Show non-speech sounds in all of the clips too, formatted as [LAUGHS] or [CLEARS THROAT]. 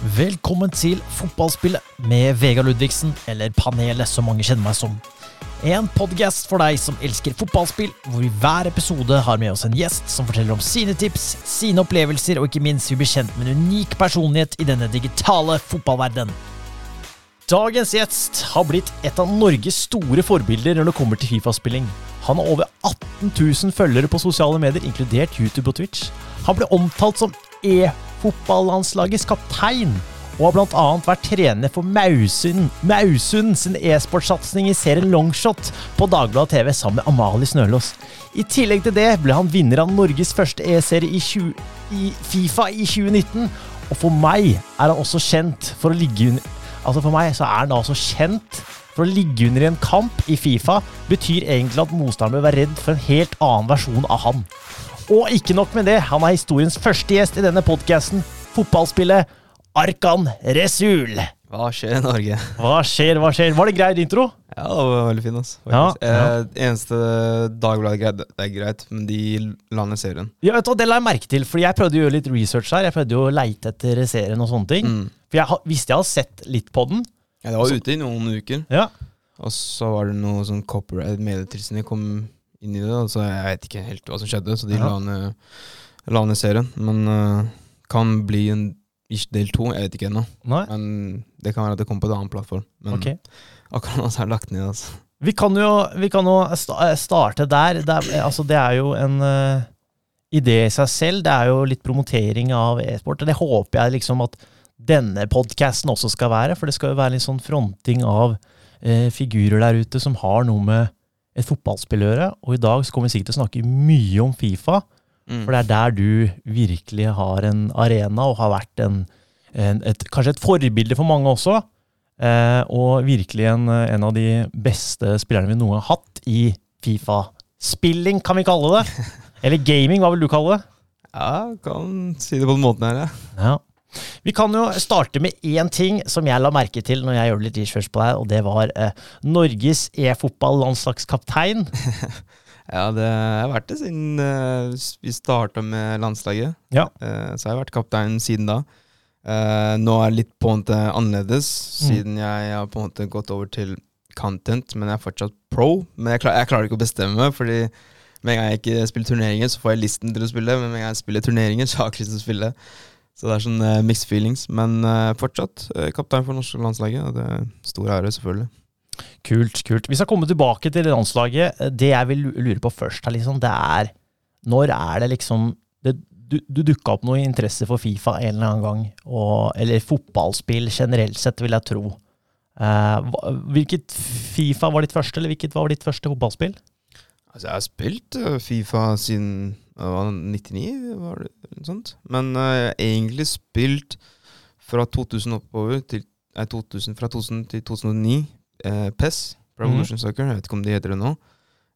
Velkommen til Fotballspillet med Vegard Ludvigsen, eller Panelet, som mange kjenner meg som. En podkast for deg som elsker fotballspill, hvor vi hver episode har med oss en gjest som forteller om sine tips, sine opplevelser, og ikke minst vi blir kjent med en unik personlighet i denne digitale fotballverdenen. Dagens gjest har blitt et av Norges store forbilder når det kommer til Fifa-spilling. Han har over 18 000 følgere på sosiale medier, inkludert YouTube og Twitch. Han ble omtalt som e-fotballandslagets kaptein, og har bl.a. vært trener for Mausund, Mausund sin e-sportsatsing i serien Longshot på Dagbladet TV sammen med Amalie Snølås. I tillegg til det ble han vinner av Norges første e-serie i, i Fifa i 2019, og for meg er han også kjent for å ligge under Altså For meg så er han altså kjent for å ligge under i en kamp i Fifa betyr egentlig at motstanderen bør være redd for en helt annen versjon av han. Og ikke nok med det, han er historiens første gjest i denne podkasten, fotballspillet Arkan Resul. Hva skjer i Norge? Hva skjer, hva skjer? Var det greit intro? Ja, det var veldig fin. Altså, ja, ja. Eh, eneste Dagbladet greit, det er greit, men de lander serien. Ja, vet du Det la jeg merke til, fordi jeg prøvde å gjøre litt research her. Jeg prøvde å leite etter serien og sånne ting. Mm. For jeg visste jeg hadde sett litt på den. Ja, Det var så, ute i noen uker. Ja. Og så var det noe sånn copyright medietilsyn kom inn i det. Så jeg vet ikke helt hva som skjedde, så de ja. la, ned, la ned serien. Men uh, kan bli en del to, jeg vet ikke ennå. Men det kan være at det kommer på en annen plattform. Men okay. akkurat nå så er det lagt ned, altså. Vi kan jo, vi kan jo starte der. Det er, altså, det er jo en uh, idé i seg selv. Det er jo litt promotering av e-sport. Det håper jeg liksom at denne podkasten også skal være. For det skal jo være litt sånn fronting av uh, figurer der ute som har noe med et fotballspill å gjøre. Og i dag så kommer vi sikkert til å snakke mye om Fifa. Mm. For det er der du virkelig har en arena, og har vært en, en et, kanskje et forbilde for mange også. Eh, og virkelig en, en, av de beste spillerne vi noen gang har hatt i Fifa-spilling, kan vi kalle det. [LAUGHS] Eller gaming, hva vil du kalle det? Ja, kan si det på den måten her, ja. ja. Vi kan jo starte med én ting som jeg la merke til når jeg gjorde litt research på deg, og det var eh, Norges e-fotball-landslagskaptein. [LAUGHS] ja, det har vært det siden eh, vi starta med landslaget. Ja. Eh, så jeg har vært kaptein siden da. Uh, nå er det litt på en måte annerledes, mm. siden jeg har på en måte gått over til content, men jeg er fortsatt pro. Men jeg, klar, jeg klarer ikke å bestemme, fordi med en gang jeg ikke spiller turneringer, så får jeg listen til å spille, men med en gang jeg spiller turneringer, så har jeg ikke lyst til å spille. Så det er sånn uh, mixed feelings. Men uh, fortsatt uh, kaptein for norske landslaget, det er stor ære, selvfølgelig. Kult, kult. Vi skal komme tilbake til landslaget. Det jeg vil lure på først, her, liksom, det er Når er det liksom det, Du, du dukka opp noe interesse for Fifa en eller annen gang, og, eller fotballspill generelt sett, vil jeg tro. hvilket Fifa var ditt første, eller hvilket var ditt første fotballspill? Altså, jeg har spilt Fifa siden det var 99, var det noe sånt. Men jeg har egentlig spilt fra 2000 oppover til nei, 2000, fra 2000 til 2009. Eh, PES, Revolution mm. Soccer, jeg vet ikke om de heter det nå.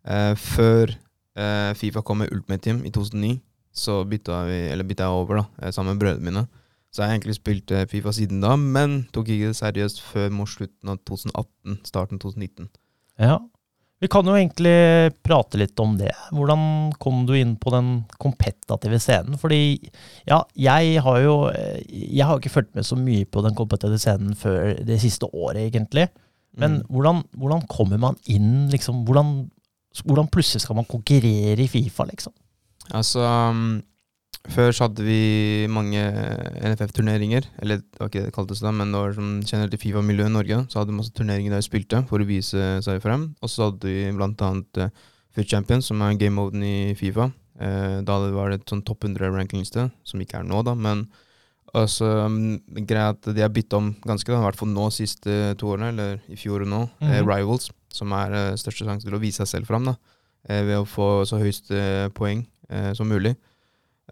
Eh, før eh, Fifa kom med Ultimate Team i 2009, så bytta, vi, bytta jeg over da, sammen med brødrene mine. Så jeg har egentlig spilt Fifa siden da, men tok ikke det seriøst før mot slutten av 2018, starten 2019. Ja, vi kan jo egentlig prate litt om det. Hvordan kom du inn på den kompetative scenen? Fordi ja, jeg har jo jeg har ikke fulgt med så mye på den kompetative scenen før det siste året, egentlig. Men mm. hvordan, hvordan, kommer man inn, liksom? Hvordan, hvordan, plutselig skal man konkurrere i Fifa, liksom? Altså før så hadde vi mange NFF-turneringer, eller det var ikke det det kaltes da, men det var som kjenner til Fifa-miljøet i Norge. Så hadde vi masse turneringer der vi spilte for å vise seg frem. Og så hadde vi blant annet uh, Foot Champions, som er game-moden i Fifa. Uh, da var det et sånn topp 100-rankingliste, som ikke er nå, da, men altså, um, greia at de har bytta om ganske, da, i hvert fall nå siste to årene, eller i fjor og nå, mm -hmm. uh, Rivals, som er største sjanse til å vise seg selv frem da, ved å få så høyeste poeng som mulig.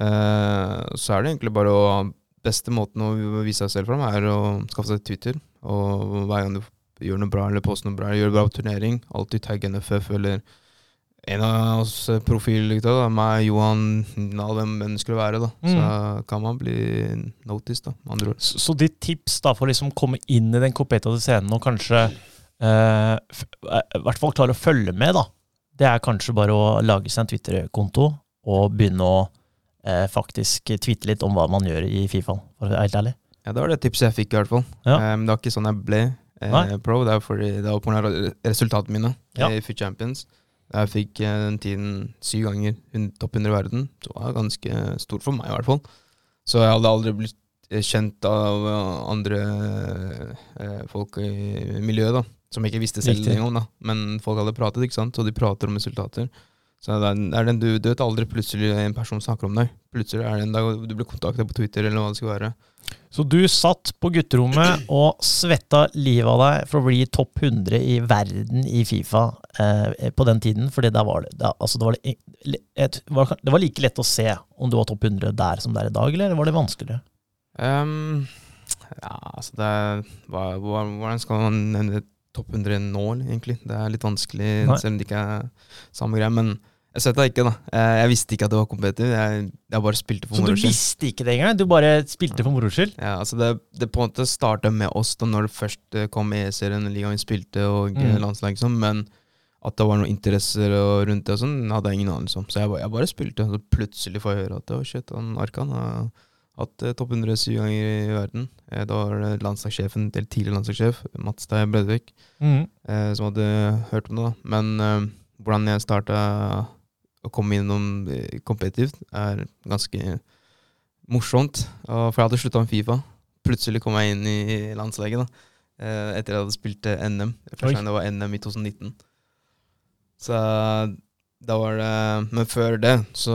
Uh, så er det egentlig bare å Beste måten å vise seg selv fram, er å skaffe seg Twitter. Og hver gang du gjør noe bra eller poster noe bra, gjør det bra på turnering, alltid tagg NFF eller en av oss profilgutta, meg, Johan, Nal, hvem enn skulle være, da. Mm. Så kan man bli noticed, da, med andre ord. Så, så ditt tips da for liksom komme inn i den kompetative scenen og kanskje eh, i hvert fall klare å følge med, da, det er kanskje bare å lage seg en Twitter-konto og begynne å eh, faktisk tweete litt om hva man gjør i Fifa, for å være helt ærlig. Ja, det var det tipset jeg fikk, i hvert fall. Ja. Eh, Men det var ikke sånn jeg ble eh, pro. Det er fordi det var pga. resultatene mine Ja. i Fit Champions. Jeg fikk eh, den tiden syv ganger topp 100 i verden. Så det var ganske stort for meg, i hvert fall. Så jeg hadde aldri blitt eh, kjent av andre eh, folk i miljøet, da. Som jeg ikke visste selv engang, da. Men folk hadde pratet, ikke sant. Og de prater om resultater. Så det er, den du, vet aldri plutselig en person snakker om deg. Plutselig er det en dag du blir kontakta på Twitter, eller hva det skal være. Så du satt på gutterommet og svetta livet av deg for å bli topp 100 i verden i Fifa eh, på den tiden, fordi var det, altså det, var, li- et, var, det var like lett å se om du var topp 100 der som det er i dag, eller var det vanskeligere? Um, ja, altså det hva, Hvordan skal man nevne topp 100 nå, egentlig? Det er litt vanskelig, Nei. selv om det ikke er samme greie. Men jeg svetta ikke, da. Eh, Jeg visste ikke at det var kompetitiv. Jeg, jeg bare spilte for Så du moro visste ikke det engang? Du bare spilte for moro skyld? Ja, altså det, det på en måte starta med oss da når det først eh, kom E-serien, ligaen vi spilte, og Mm. mm. landslag, liksom. Men at det var noen interesser og rundt det og sånn, hadde jeg ingen anelse om. Så jeg, jeg bare spilte, og så plutselig får jeg høre at oh, shit, han Arkan har hatt eh, topp 100 syv ganger i verden. Eh, Da var det landslagssjefen, eller tidligere landslagssjef, Mats Stein Bredvik, mm. eh, som hadde hørt om det. da. Men eh, hvordan jeg starta å komme innom eh, kompetitivt, er ganske morsomt. For jeg hadde slutta med Fifa. Plutselig kom jeg inn i landslaget da. eh, etter jeg hadde spilt eh, NM. Første gang det var NM i 2019. Så da var det Men før det så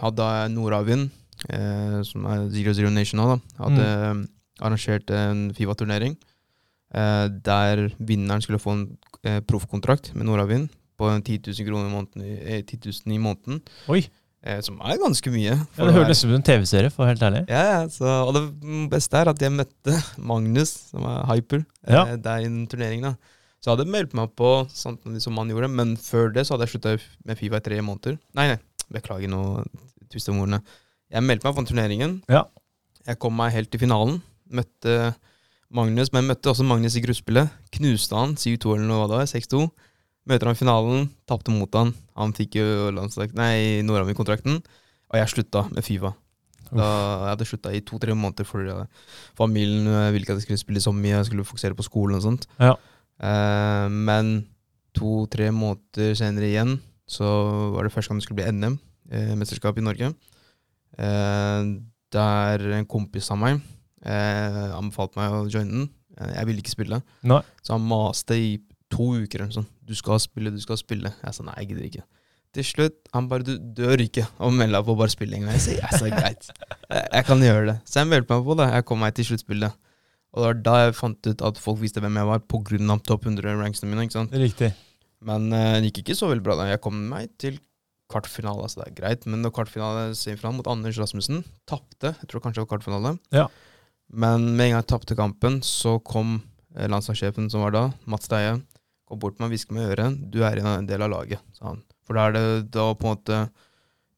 hadde jeg Nordavind, eh, som er Zero Zero Nation nå, da, hadde Mm. arrangert en Fifa-turnering. Eh, der vinneren skulle få en eh, proffkontrakt med Nordavind på 10 000 kroner i måneden, i- eh, 10 000 i måneden. Oi, Eh, som er ganske mye. ja, det høres nesten ut som en TV-serie, for helt ærlig. ja, ja, så, og det beste er at jeg møtte Magnus, som er hyper, Ja. eh, der i den turneringen. da. Så jeg hadde meldt meg på samtidig som han gjorde, men før det så hadde jeg slutta med Fifa i tre måneder. Nei, nei, beklager nå, tviste om ordene. Jeg meldte meg på den turneringen. Ja. Jeg kom meg helt til finalen. Møtte Magnus, men jeg møtte også Magnus i gruppespillet. Knuste han 7-2 eller noe, hva det var, 6-2. Møter han i finalen, tapte mot han. Han fikk jo Nordavind-kontrakten. Og jeg slutta med Fifa. Da jeg hadde slutta i to-tre måneder fordi familien eh, ville ikke at jeg skulle spille så mye. Jeg skulle fokusere på skolen og sånt. Ja. Eh, men to-tre måneder senere igjen så var det første gang det skulle bli NM, eh, mesterskap i Norge. Eh, der en kompis av meg eh, anbefalte meg å joine den. Eh, jeg ville ikke spille. Nei. Så han maste i to uker eller sånn. Du skal spille, du skal spille. Jeg sa nei, jeg gidder ikke. Til slutt, han bare du dør ikke og meld deg på, bare spille en gang. Jeg sa, jeg sa greit, jeg, jeg kan gjøre det. Så jeg meldte meg på det. Jeg kom meg til sluttspillet. Og det var da jeg fant ut at folk visste hvem jeg var, av topp 100 ranksene mine. ikke sant? Riktig. Men eh, det gikk ikke så veldig bra. da. Jeg kom meg til kvartfinale, altså det er greit. Men når kvartfinale, fram mot Anders Rasmussen, tapte. Jeg tror kanskje det var kvartfinale. Ja. Men med en gang jeg tapte kampen, så kom eh, landslagssjefen som var da, Mats Deie, kom bort med og med meg øret. Du er en del av laget, sa han. For da er det da på en måte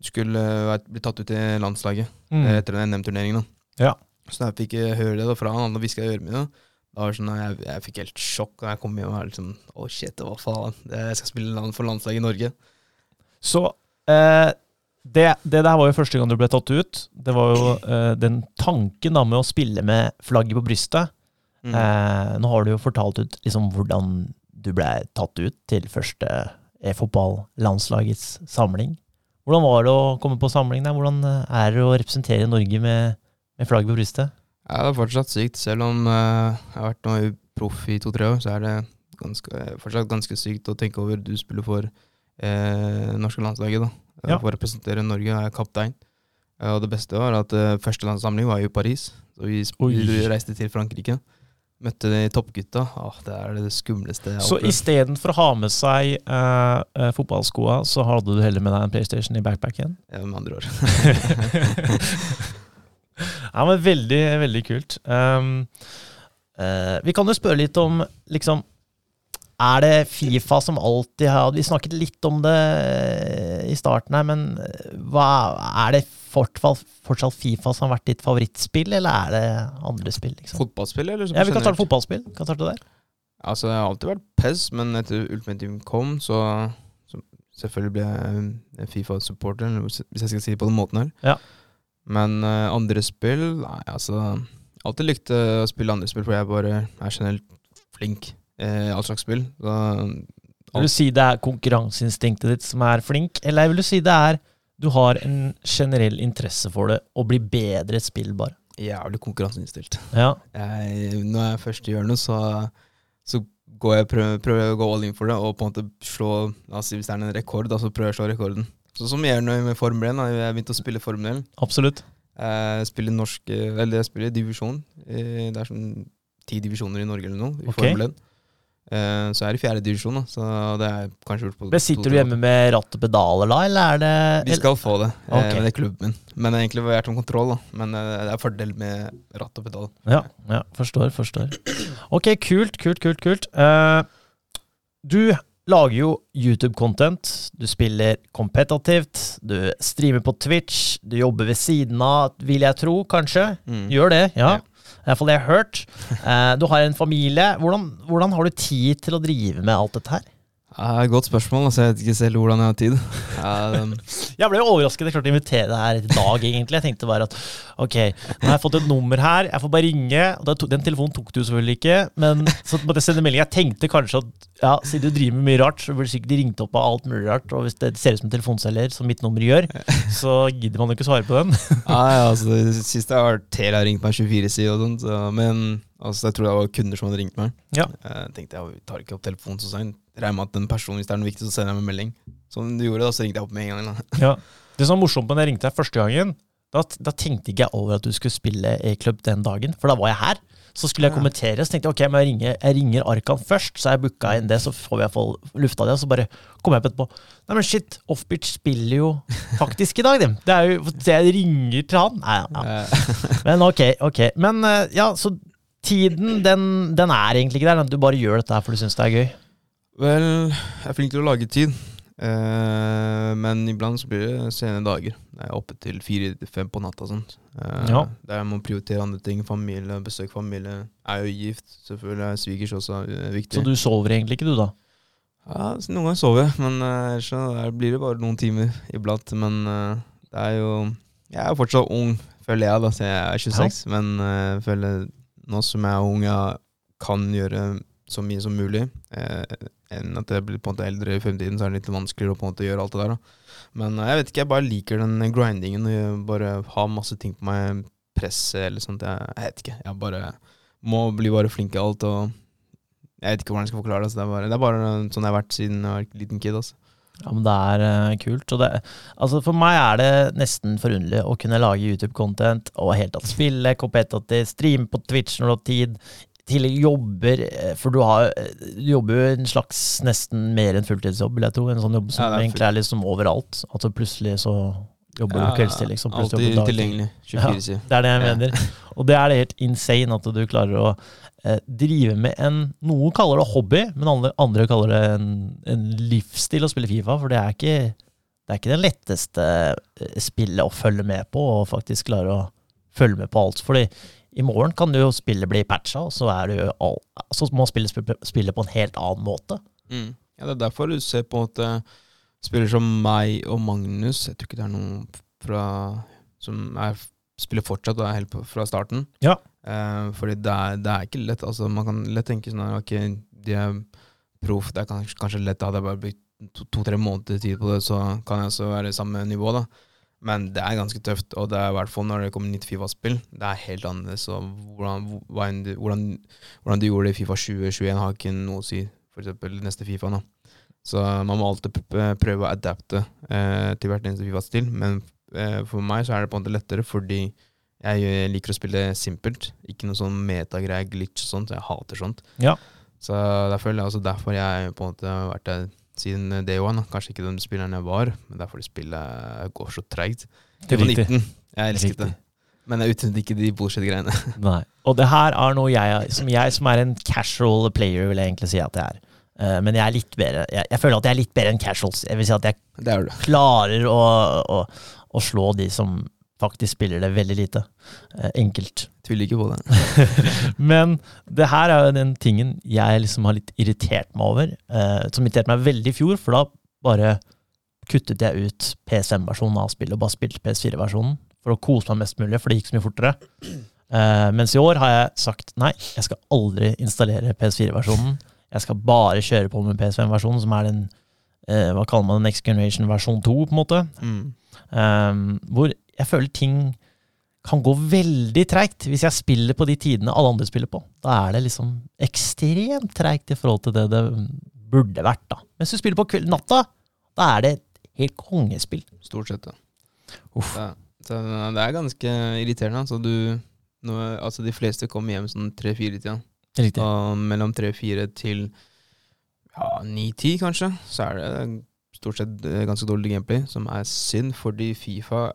skulle eh, bli tatt ut i landslaget Mm. eh, etter den NM-turneringen. Ja. Så jeg fikk høre det da fra han, han hviska i øret mine, da var det sånn, jeg, jeg fikk helt sjokk da jeg kom hjem og var liksom Å, shit, hva faen. Jeg skal spille land for landslaget i Norge. Så eh, det, det der var jo første gang du ble tatt ut. Det var jo eh, den tanken da med å spille med flagget på brystet. Mm. Eh, nå har du jo fortalt ut liksom hvordan du ble tatt ut til første e-fotball-landslagets samling. Hvordan var det å komme på samling der? Hvordan eh, er det å representere Norge med, med flagget på brystet? Ja, det er fortsatt sykt. Selv om eh, jeg har vært proff i to-tre år, så er det ganske, fortsatt ganske sykt å tenke over du spiller for eh, norske landslaget. da. Eh, Ja. For å representere Norge, jeg er kaptein. Og det beste var at første landssamling var jo i Paris. Så vi, vi reiste til Frankrike. Møtte de toppgutta. Åh, det er det skumleste jeg har Så opplevd. istedenfor å ha med seg eh, fotballskoa, så hadde du heller med deg en PlayStation i backpacken? Ja, med andre ord. [LAUGHS] ja, men veldig, veldig kult. Um, uh, vi kan jo spørre litt om liksom Er det Fifa som alltid har Vi snakket litt om det eh, i starten her, men eh, hva, er det fortsatt, fortsatt Fifa som har vært ditt favorittspill, eller er det andre spill? Liksom? Fotballspill, eller? Ja, vi kan starte fotballspill. Kan starte der. Altså, jeg har alltid vært PES, men etter Ultimate Team kom, så, så selvfølgelig ble jeg Fifa-supporter, hvis jeg skal si det på den måten her. Ja. Men uh, andre spill Nei, altså Alltid likte å spille andre spill, for jeg bare er generelt flink eh, all slags spill. Så Vil du si det er konkurranseinstinktet ditt som er flink, eller vil du si det er du har en generell interesse for det og blir bedre spillbar? et spill, bare? jævlig konkurranseinnstilt. Ja. Jeg, når jeg først gjør noe, så, så går jeg prøver, prøver å gå all in for det, og på en måte slå la oss si Hvis det er en rekord, da, så prøver jeg å slå rekorden. Sånn som jeg gjør med Formel 1. Da. Jeg begynte å spille Formel 1. Absolutt. Jeg spiller norsk eh, Eller jeg spiller divisjon. Eh, Det er sånn ti divisjoner i Norge eller noe, i okay. Formel 1. Eh, Så jeg er i fjerde divisjon, da. Så det er kanskje gjort på Men Sitter du hjemme med ratt og pedaler da, eller er det Vi skal få det, Okay. Ok. men det er klubben min. Men egentlig var om kontroll, da. Men eh, det er fordel med ratt og pedal. Ja, ja, forstår, forstår. Ok, kult, kult, kult, kult. Eh, du lager jo YouTube-content, du spiller kompetativt, du streamer på Twitch, du jobber ved siden av, vil jeg tro, kanskje? Mm. Gjør det, ja. Ja. I er iallfall det jeg har hørt. Eh, du har en familie. Hvordan, hvordan har du tid til å drive med alt dette her? Godt spørsmål. Altså, jeg vet ikke selv hvordan jeg har tid. [LAUGHS] Um, Jeg ble jo overrasket. Jeg klarte å invitere deg her i dag, egentlig. Jeg tenkte bare at ok, nå har jeg fått et nummer her, jeg får bare ringe. Og den telefonen tok du selvfølgelig ikke, men så måtte jeg sende melding. Jeg tenkte kanskje at ja, siden du driver med mye rart, så burde sikkert de ringt opp av alt mulig rart. Og hvis det ser ut som en telefonselger, som mitt nummer gjør, så gidder man jo ikke svare på den. [LAUGHS] Nei, ja, altså, det [LAUGHS] siste har vært Telia har ringt meg 24-side og sånt, så, men altså, jeg tror det var kunder som hadde ringt meg. Ja. Jeg tenkte jeg tar ikke opp telefonen så seint. Regner med at den personen, hvis det er noe viktig, så sender jeg meg melding. Som du gjorde, da, så ringte jeg opp med en gang. Da. Ja. Det som var morsomt da jeg ringte deg første gangen, da, da tenkte ikke jeg over at du skulle spille E-klubb den dagen, for da var jeg her. Så skulle jeg kommentere, så tenkte jeg ok, men jeg ringer, jeg ringer Arkan først, så jeg booka inn det, så får vi i hvert fall lufta det, og så bare kom jeg på etterpå. Nei, men shit, Offbeat spiller jo faktisk i dag, dem. Det er jo så jeg ringer til han. Nei, ja. [LAUGHS] Men ok, ok. Men eh, ja, så tiden, den, den er egentlig ikke der. Du bare gjør dette her for du syns det er gøy. Vel, jeg er flink til å lage tid. Eh, men iblant så blir det sene dager. Jeg er oppe til fire-fem på natta sånt. Eh, Ja. Der jeg må prioritere andre ting. Familie, besøke familie. Jeg er jo gift, selvfølgelig. er Svigers også viktig. Så du sover egentlig ikke, du, da? Ja, noen ganger sover jeg, men eh, ellers eh, blir det bare noen timer iblant. Men eh, det er jo Jeg er fortsatt ung, føler jeg, da, så jeg er 26. Men eh, jeg føler nå som jeg er ung, jeg kan gjøre så mye som mulig. Eh, enn at jeg blir på en måte eldre i fremtiden, så er det litt vanskeligere å på en måte gjøre alt det der. Da. Men eh, jeg vet ikke, jeg bare liker den grindingen. Og bare ha masse ting på meg, presse eller sånt. Jeg, jeg vet ikke. Jeg bare må bli bare flink i alt. og jeg vet ikke hvordan jeg skal forklare det. Så det, er bare, det er bare sånn jeg har vært siden jeg var liten kid. Altså. Ja, men det er uh, kult. Det, altså for meg er det nesten forunderlig å kunne lage YouTube-content og helt tatt spille kompetativt, streame på Twitch når du har tid. Til jobber, eh, for du, har, du jobber jo en slags nesten mer enn fulltidsjobb, vil jeg tro. En sånn jobb som Ja, er egentlig er liksom overalt. At så plutselig så jobber du kveldstid, liksom. Alltid tilgjengelig. 24 sider. Det er det jeg mener. Og det er det helt insane at du klarer å eh, drive med en Noen kaller det hobby, men andre, andre kaller det en, en livsstil å spille Fifa. For det er ikke det er ikke den letteste eh, spillet å følge med på, og faktisk klare å følge med på alt. Fordi i morgen kan du jo spillet bli patcha, og så, er all, så må spillet spille på en helt annen måte. Mm. Ja, det er derfor du ser på en måte spiller som meg og Magnus. Jeg tror ikke det er noen fra som er, spiller fortsatt og er helt fra starten. Ja. Eh, fordi det er, det er ikke lett. Altså, man kan lett tenke sånn at ok, de er proff, det er kanskje, kanskje lett. Hadde jeg bare brukt to-tre måneder tid på det, så kan jeg også være i samme nivå, da. Men det er ganske tøft, og det er i hvert fall når det kommer nytt Fifa-spill. Det er helt annerledes. Og hvordan, hvordan, hvordan du gjorde det i Fifa 2021, har ikke noe å si eksempel neste Fifa. nå. Så man må alltid prøve å adapte eh, til hvert eneste Fifa-stil. Men eh, for meg så er det på en måte lettere fordi jeg liker å spille simpelt. Ikke noe sånn metagreier, glitch og sånt. Jeg hater sånt. Ja. Så derfor, altså derfor jeg på en måte har vært der siden day one. Kanskje ikke den spilleren jeg var, men derfor det spillet går så treigt. Det var 19. Jeg elsket Riktig. det. Men jeg utnyttet ikke de bullshit-greiene. [LAUGHS] Nei. Og det her er noe jeg som, jeg som er en casual player, vil jeg egentlig si at jeg er. Uh, men jeg er litt bedre jeg, jeg føler at jeg er litt bedre enn casuals. Jeg vil si at jeg er klarer å, å, å slå de som faktisk spiller det veldig lite. Eh, enkelt. Tviler ikke på det. [LAUGHS] Men det her er jo den tingen jeg liksom har litt irritert meg over. Eh, som irriterte meg veldig i fjor, for da bare kuttet jeg ut PS5-versjonen av spillet og bare spilte PS4-versjonen for å kose meg mest mulig, for det gikk så mye fortere. Eh, mens i år har jeg sagt nei, jeg skal aldri installere PS4-versjonen. Jeg skal bare kjøre på med PS5-versjonen, som er den hva kaller man den, Next Generation versjon 2, på en måte. Mm. Um, hvor jeg føler ting kan gå veldig treigt hvis jeg spiller på de tidene alle andre spiller på. Da er det liksom ekstremt treigt i forhold til det det burde vært. da. Mens du spiller på kveld, natta, da er det et helt kongespill. Stort sett, ja. Uff. Det, det er ganske irriterende. Altså, du, nå, altså de fleste kommer hjem sånn tre-fire-tida. Riktig. Og mellom tre-fire til ja, ni-ti, kanskje, så er det stort sett eh, ganske dårlig gameplay, som er synd, fordi Fifa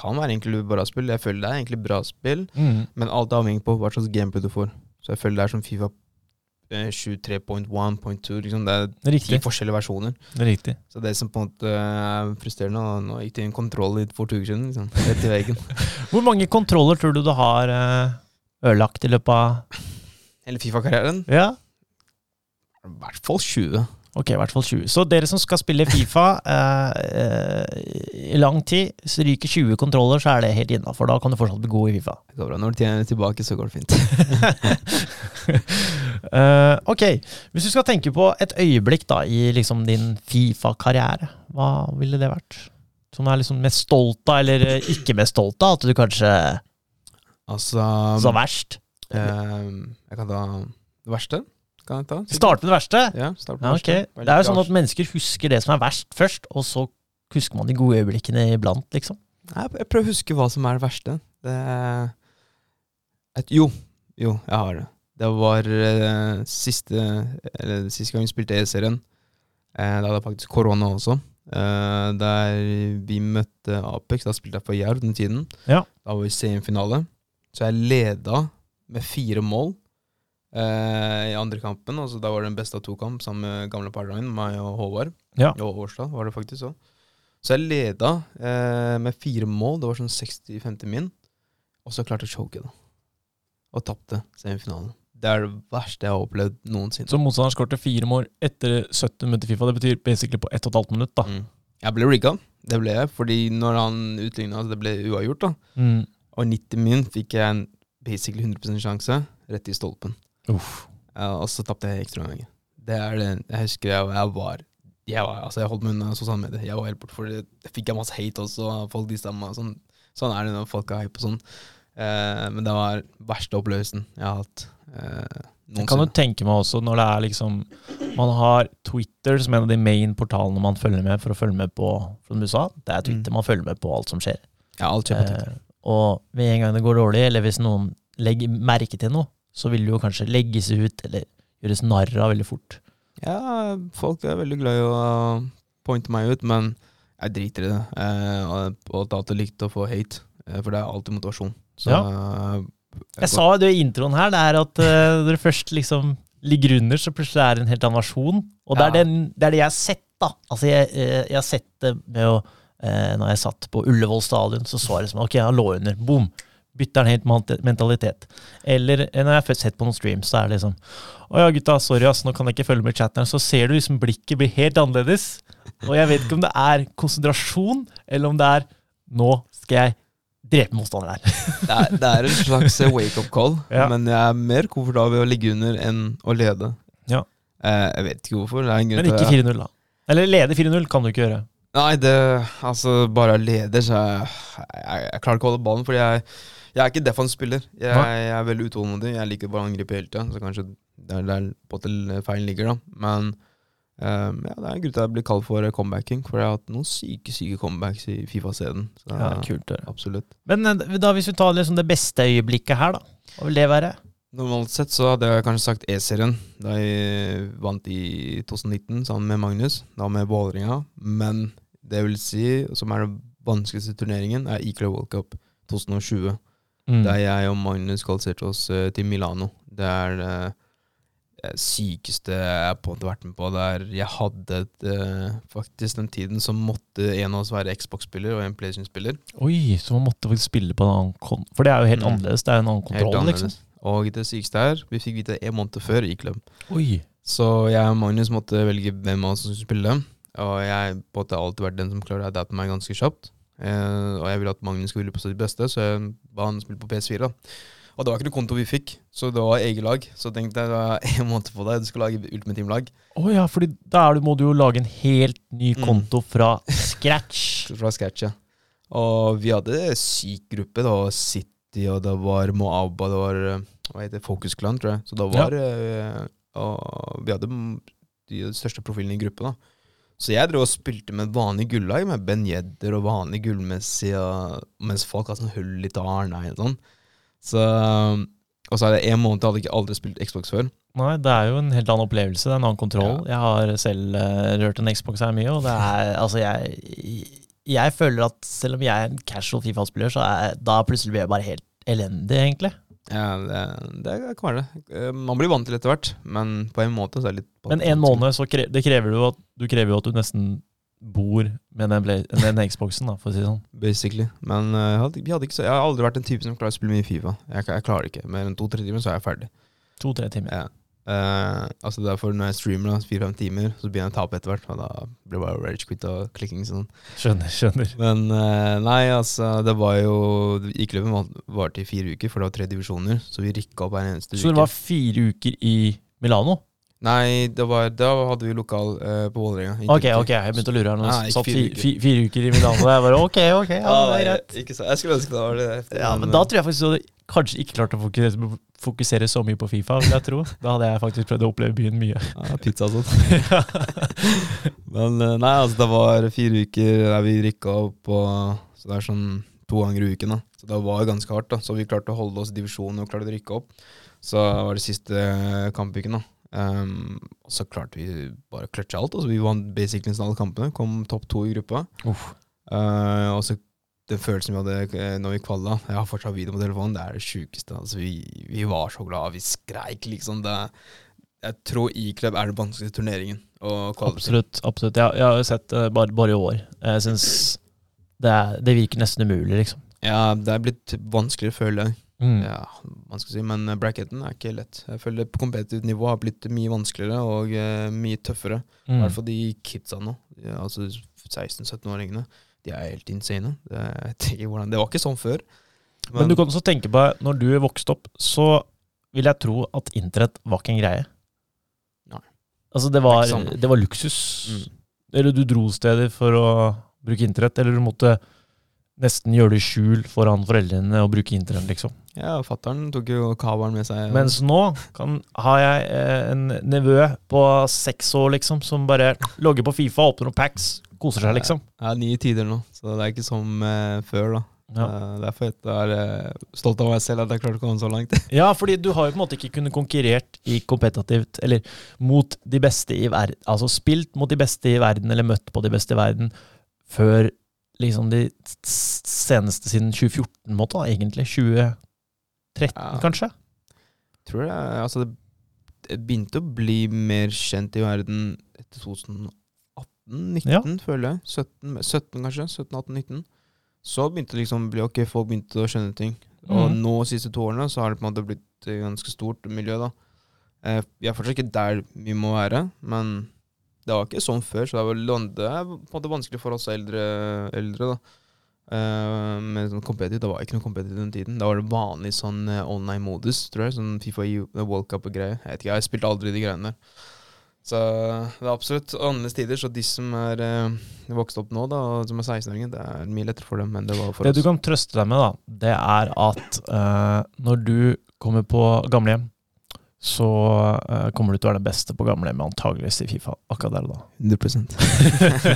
kan være egentlig bra spill. Jeg føler det er egentlig bra spill, Mm. men alt er avhengig på hva slags gameplay du får. Så jeg føler det er som Fifa eh, 23.1.2. Liksom. Det er ti forskjellige versjoner. Riktig. Så det som på en måte er frustrerende Nå gikk det en kontroll litt for to uker siden. Liksom. Rett i veggen. [LAUGHS] Hvor mange kontroller tror du du har eh, ødelagt i løpet av Hele Fifa-karrieren. Ja, I hvert fall 20. ok, i hvert fall 20. Så dere som skal spille Fifa [LAUGHS] eh, eh, i lang tid, så ryker 20 kontroller, så er det helt innafor. Da kan du fortsatt bli god i Fifa. Det går bra. Når du tjener tilbake, så går det fint. uh, [LAUGHS] ok, hvis du skal tenke på et øyeblikk da i liksom din Fifa-karriere, hva ville det vært? Som du er liksom mest stolt av, eller eh, ikke mest stolt av? At du kanskje Altså så verst? Uh, Jeg kan ta det verste. Kan jeg ta? Starte med det verste? Ja, start med Ja, det verste. Det er jo sånn at mennesker husker det som er verst først, og så husker man de gode øyeblikkene iblant, liksom. Jeg, prøver å huske hva som er det verste. Det er et, Jo, jo, jeg har det. Det var eh, siste Eller siste gang vi spilte E-serien. Eh, da hadde jeg faktisk korona også. Eh, der vi møtte Apex. Da spilte jeg for Jerv den tiden. Ja. Da var vi i semifinale. Så jeg leda med fire mål i andre kampen. Altså, da var det en beste av to kamp sammen med gamle partneren min, meg og Håvard. Ja. Og Årstad var det faktisk òg. Så jeg leda eh, med fire mål. Det var sånn 60-50 min. Og så klarte jeg å choke, da. Og tapte semifinalen. Det er det verste jeg har opplevd noensinne. Så motstanderen skårte fire mål etter 70 minutter Fifa. Det betyr basically på 1 12 minutt, da. Mm. Jeg ble rigga. Det ble jeg, fordi når han utligna, det ble uavgjort, da. Mm. Og 90 min fikk jeg en basically 100 sjanse rett i stolpen. Uff. Og så tapte jeg ekstraomganger. Det er det Jeg husker jeg, jeg var jeg var, altså jeg holdt meg unna sosiale medier. Jeg var helt bort, for det det fikk jeg masse hate også. Folk de meg. Sånn, sånn er det når folk er hype og sånn. Eh, men det var verste opplevelsen jeg har hatt. Eh, Jeg kan jo tenke meg også når det er liksom Man har Twitter som en av de main portalene man følger med for å følge med på Som du sa, det er Twitter Mm. man følger med på alt som skjer. Ja, alt skjer på Twitter. Eh, og med en gang det går dårlig, eller hvis noen legger merke til noe, så vil det jo kanskje legges ut eller gjøres narr av veldig fort. Ja, folk er veldig glad i å pointe meg ut, men jeg driter i det. Eh, og det er alltid likt å få hate, eh, for det er alltid motivasjon. Så ja. Jeg sa jo det i introen her, det er at [LAUGHS] uh, du først liksom ligger under, så plutselig er det en helt annen versjon. Og det, er den, det er det jeg har sett, da. Altså, jeg, eh, jeg har sett det med å eh, Når jeg satt på Ullevål stadion, så så jeg liksom Ok, han lå under. Boom. Bytter den helt mentalitet. Eller eh, når jeg har sett på noen streams, så er det liksom Å ja, gutta, sorry, ass, nå kan jeg ikke følge med i chatten. Så ser du liksom blikket blir helt annerledes. Og jeg vet ikke om det er konsentrasjon, eller om det er Nå skal jeg drepe motstanderen her. [LAUGHS] det, er, det er en slags wake-up call, [LAUGHS] Ja. men jeg er mer komfortabel ved å ligge under enn å lede. Ja. Eh, jeg vet ikke hvorfor. Det er en grunn Men ikke 4-0, da. Eller lede 4-0 kan du ikke gjøre. Nei, det Altså, bare leder, så jeg, jeg, jeg klarer ikke å holde ballen, fordi jeg, jeg er ikke defensiv spiller. Jeg, jeg er veldig utålmodig. Jeg liker bare å angripe hele tida, så kanskje det er der på måte feilen ligger, da. Men um, ja, det er en grunn til at jeg blir kalt for comebacking, for jeg har hatt noen syke, syke comebacks i Fifa-scenen. Så det Ja, kult det. absolutt. Men eh, da hvis vi tar liksom det beste øyeblikket her, da. Hva vil det være? Normalt sett så hadde jeg kanskje sagt E-serien, da jeg vant i 2019 sammen med Magnus, da med Vålerenga. Men det vil si, som er den vanskeligste turneringen, er Equal World Cup 2020. Mm. Der jeg og Magnus kvalifiserte oss eh, til Milano. Det er det eh, sykeste jeg på en måte vært med på. Der jeg hadde et, eh, faktisk den tiden som måtte en av oss være Xbox-spiller og en PlayStation-spiller. Oi, så man måtte faktisk spille på en annen kon... For det er jo helt Mm. annerledes. Det er en annen kontroll, liksom. Og det sykeste er, vi fikk vite en måned før i klubb. Oi. Så jeg og Magnus måtte velge hvem av oss som skulle spille. Og jeg på en måte har alltid vært den som klarer å adapte meg ganske kjapt. Eh, og jeg ville at Magnus skulle spille på sitt beste, så jeg ba han spille på PS4. da. Og det var ikke noe konto vi fikk, så det var eget lag. Så tenkte jeg det var en måned på deg, du skal lage Ultimate Team-lag. Å ja, for da må du jo lage en helt ny Mm. konto fra [LAUGHS] scratch. Fra scratch, ja. Og vi hadde en syk gruppe. Det var City, og det var Moaba, det var eh, hva heter det, Focus Clan, tror jeg. Så da var ja. Og vi hadde de største profilene i gruppen, da. Så jeg drev og spilte med vanlig gullag, med Ben Jedder og vanlig gullmessig, mens folk hadde sånn hull i Arnei og sånn. Så Og så er det en måned jeg hadde ikke aldri spilt Xbox før. Nei, det er jo en helt annen opplevelse. Det er en annen kontroll. Jeg har selv uh, rørt en Xbox her mye, og det er Altså, jeg Jeg føler at selv om jeg er en casual Fifa-spiller, så er da plutselig blir jeg bare helt elendig, egentlig. Ja, det, det kan være det. Eh, Man blir vant til etter hvert, men på en måte så er det litt Men en måned, så kre, det krever jo at du krever jo at du nesten bor med den, play, den Xboxen, da, for å si det sånn. Basically. Men eh, jeg, hadde, jeg, hadde ikke jeg har aldri vært en type som klarer å spille mye Fifa. Jeg, jeg klarer ikke. Mer enn to-tre timer, så er jeg ferdig. To-tre timer. Ja. Eh, altså Derfor når jeg streamer fire-fem timer, så begynner jeg å tape etter hvert. Og da blir det bare rage quit og klikking. Sånn. Skjønner, skjønner. Men uh, nei, altså Det var jo var- varte i fire uker, for det var tre divisjoner. Så vi rykka opp hver eneste Så uke. det var fire uker i Milano? Nei, det var, da hadde vi lokal uh, på Vålerenga. Ok, ok, jeg begynte å lure her nå. Nei, Satt fire uker. Fire, fire uker i Milano. Jeg bare ok, ok, ja, det er greit. Ikke så, jeg skulle ønske det var det. efter, Ja, men da tror jeg faktisk du hadde kanskje ikke klart å fokusere, fokusere så mye på Fifa, vil jeg tro. Da hadde jeg faktisk prøvd å oppleve byen mye. [LAUGHS] ja, pizza og sånt. [LAUGHS] Men eh, nei, altså det var fire uker der vi rykka opp, og, så det er sånn to ganger i uken. da Så det var ganske hardt. da Så vi klarte å holde oss i divisjonen og klarte å rykke opp. Så var det siste eh, kampuken. da Ehm, Og så klarte vi bare å kløtsje alt. Altså Vi vant basically nesten alle kampene. Kom topp to i gruppa. Eh, og så den følelsen vi hadde eh, når vi kvalla Jeg har fortsatt video på telefonen. Det er det sjukeste. Altså, vi, vi var så glad Vi skreik liksom. Det, jeg tror E-Club er den vanskeligste turneringen. Absolutt. absolutt. Jeg, jeg har sett det bare, bare i år. Jeg syns det, det virker nesten umulig, liksom. Ja, det er blitt vanskeligere, føler jeg. Mm. Ja, vanskelig å si, Men eh, bracketen er ikke lett. Jeg føler på competitive nivå har blitt mye vanskeligere og uh, mye tøffere. I Mm. hvert fall de kidsa nå. Altså 16-17-åringene. De er helt insane. Det, det var ikke sånn før. Men du kan også tenke på, når du vokste opp, så vil jeg tro at internett var ikke en greie. Nei. Altså, det var, det var luksus. Mm. Eller du dro steder for å bruke internett, eller du måtte nesten gjøre det i skjul foran foreldrene og bruke internett, liksom. Ja, fatter'n tok jo kabelen med seg. Mens nå kan, har jeg eh, en nevø på seks år, liksom, som bare logger på Fifa, åpner noen packs, koser seg, liksom. Jeg er nye tider nå, så det er ikke som eh, før. da Ja. Eh, Derfor er jeg eh, stolt av meg selv at jeg klarte å komme så langt. [LAUGHS] Ja, fordi du har jo på en måte ikke kunnet konkurrert i kompetativt, eller mot de beste i verden, altså spilt mot de beste i verden, eller møtt på de beste i verden, før liksom de seneste siden 2014, måte egentlig. 2013, Ja. kanskje? Tror det, altså det, begynte å bli mer kjent i verden etter 2018-19, føler jeg. 17, 17 kanskje. 17-18-19. Så begynte det liksom bli ok, folk begynte å skjønne ting. Og mm. nå, de siste to årene, så har det på en måte blitt et ganske stort miljø, da. Eh, Vi er fortsatt ikke der vi må være, men det var ikke sånn før, så det er det er på en måte vanskelig for oss eldre, eldre da. Uh, men sånn competitive, Det var ikke noe competitive den tiden. Da var det vanlig sånn uh, online-modus, tror jeg. Sånn Fifa World Cup og greier. Jeg vet ikke, jeg spilte aldri de greiene der. Så det er absolutt annerledes tider. Så de som er uh, vokst opp nå, da, og som er 16-åringer, det er mye lettere for dem enn det var for Det oss. du kan trøste deg med, da, det er at eh, når du kommer på gamlehjem, så uh, kommer du til å være den beste på gamlehjemmet, antageligvis i Fifa akkurat der og da. 100%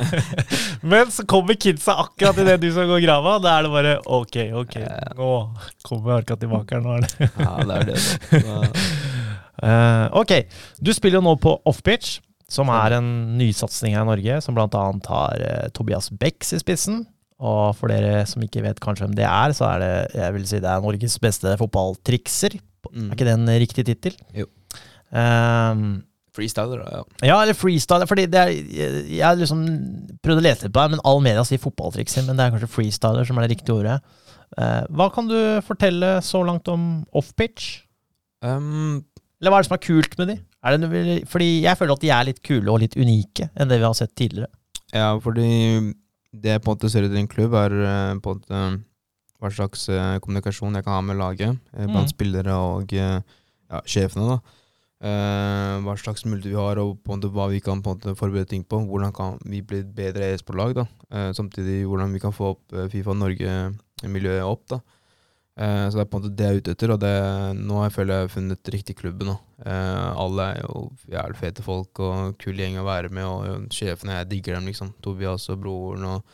[LAUGHS] Men så kommer kidsa akkurat idet du skal gå i grava. Da er det bare ok, ok, nå kommer Arka tilbake her. Nå er det [LAUGHS] Ja, det er det. det. [LAUGHS] Eh, Ok, du spiller jo nå på Offpitch, som er en nysatsing her i Norge, som annet har uh, Tobias Becks i spissen. Og for dere som ikke vet kanskje hvem det er, så er det jeg vil si det er Norges beste fotballtrikser. Mm. Er ikke det en riktig tittel? Jo. Um, Freestyler, da. Ja. ja, eller freestyler. Fordi det er, jeg liksom prøvd å lese litt på det, men all media sier fotballtrikser, men det er kanskje freestyler som er det riktige ordet. Uh, hva kan du fortelle så langt om offpitch? Um, Eller hva er det som er kult med de? Er det noe, fordi jeg føler at de er litt kule og litt unike enn det vi har sett tidligere. ja, fordi det jeg på en måte ser ut i en klubb, er eh, på en måte hva slags eh, kommunikasjon jeg kan ha med laget, eh, blant Mm. spillere og eh, ja, sjefene. da. Uh, hva slags muligheter vi har, og på en måte hva vi kan på en måte forberede ting på. Hvordan kan vi bli et bedre e-sportlag? da. Eh, samtidig hvordan vi kan få opp Fifa Norge-miljøet opp. da. Uh, så det er på en måte det jeg er ute etter, og det, nå har jeg føler jeg har funnet riktig klubben. nå. Alle er jo jævlig fete folk og kul gjeng å være med, og, sjefene, jeg digger dem, liksom. Tobias og broren. og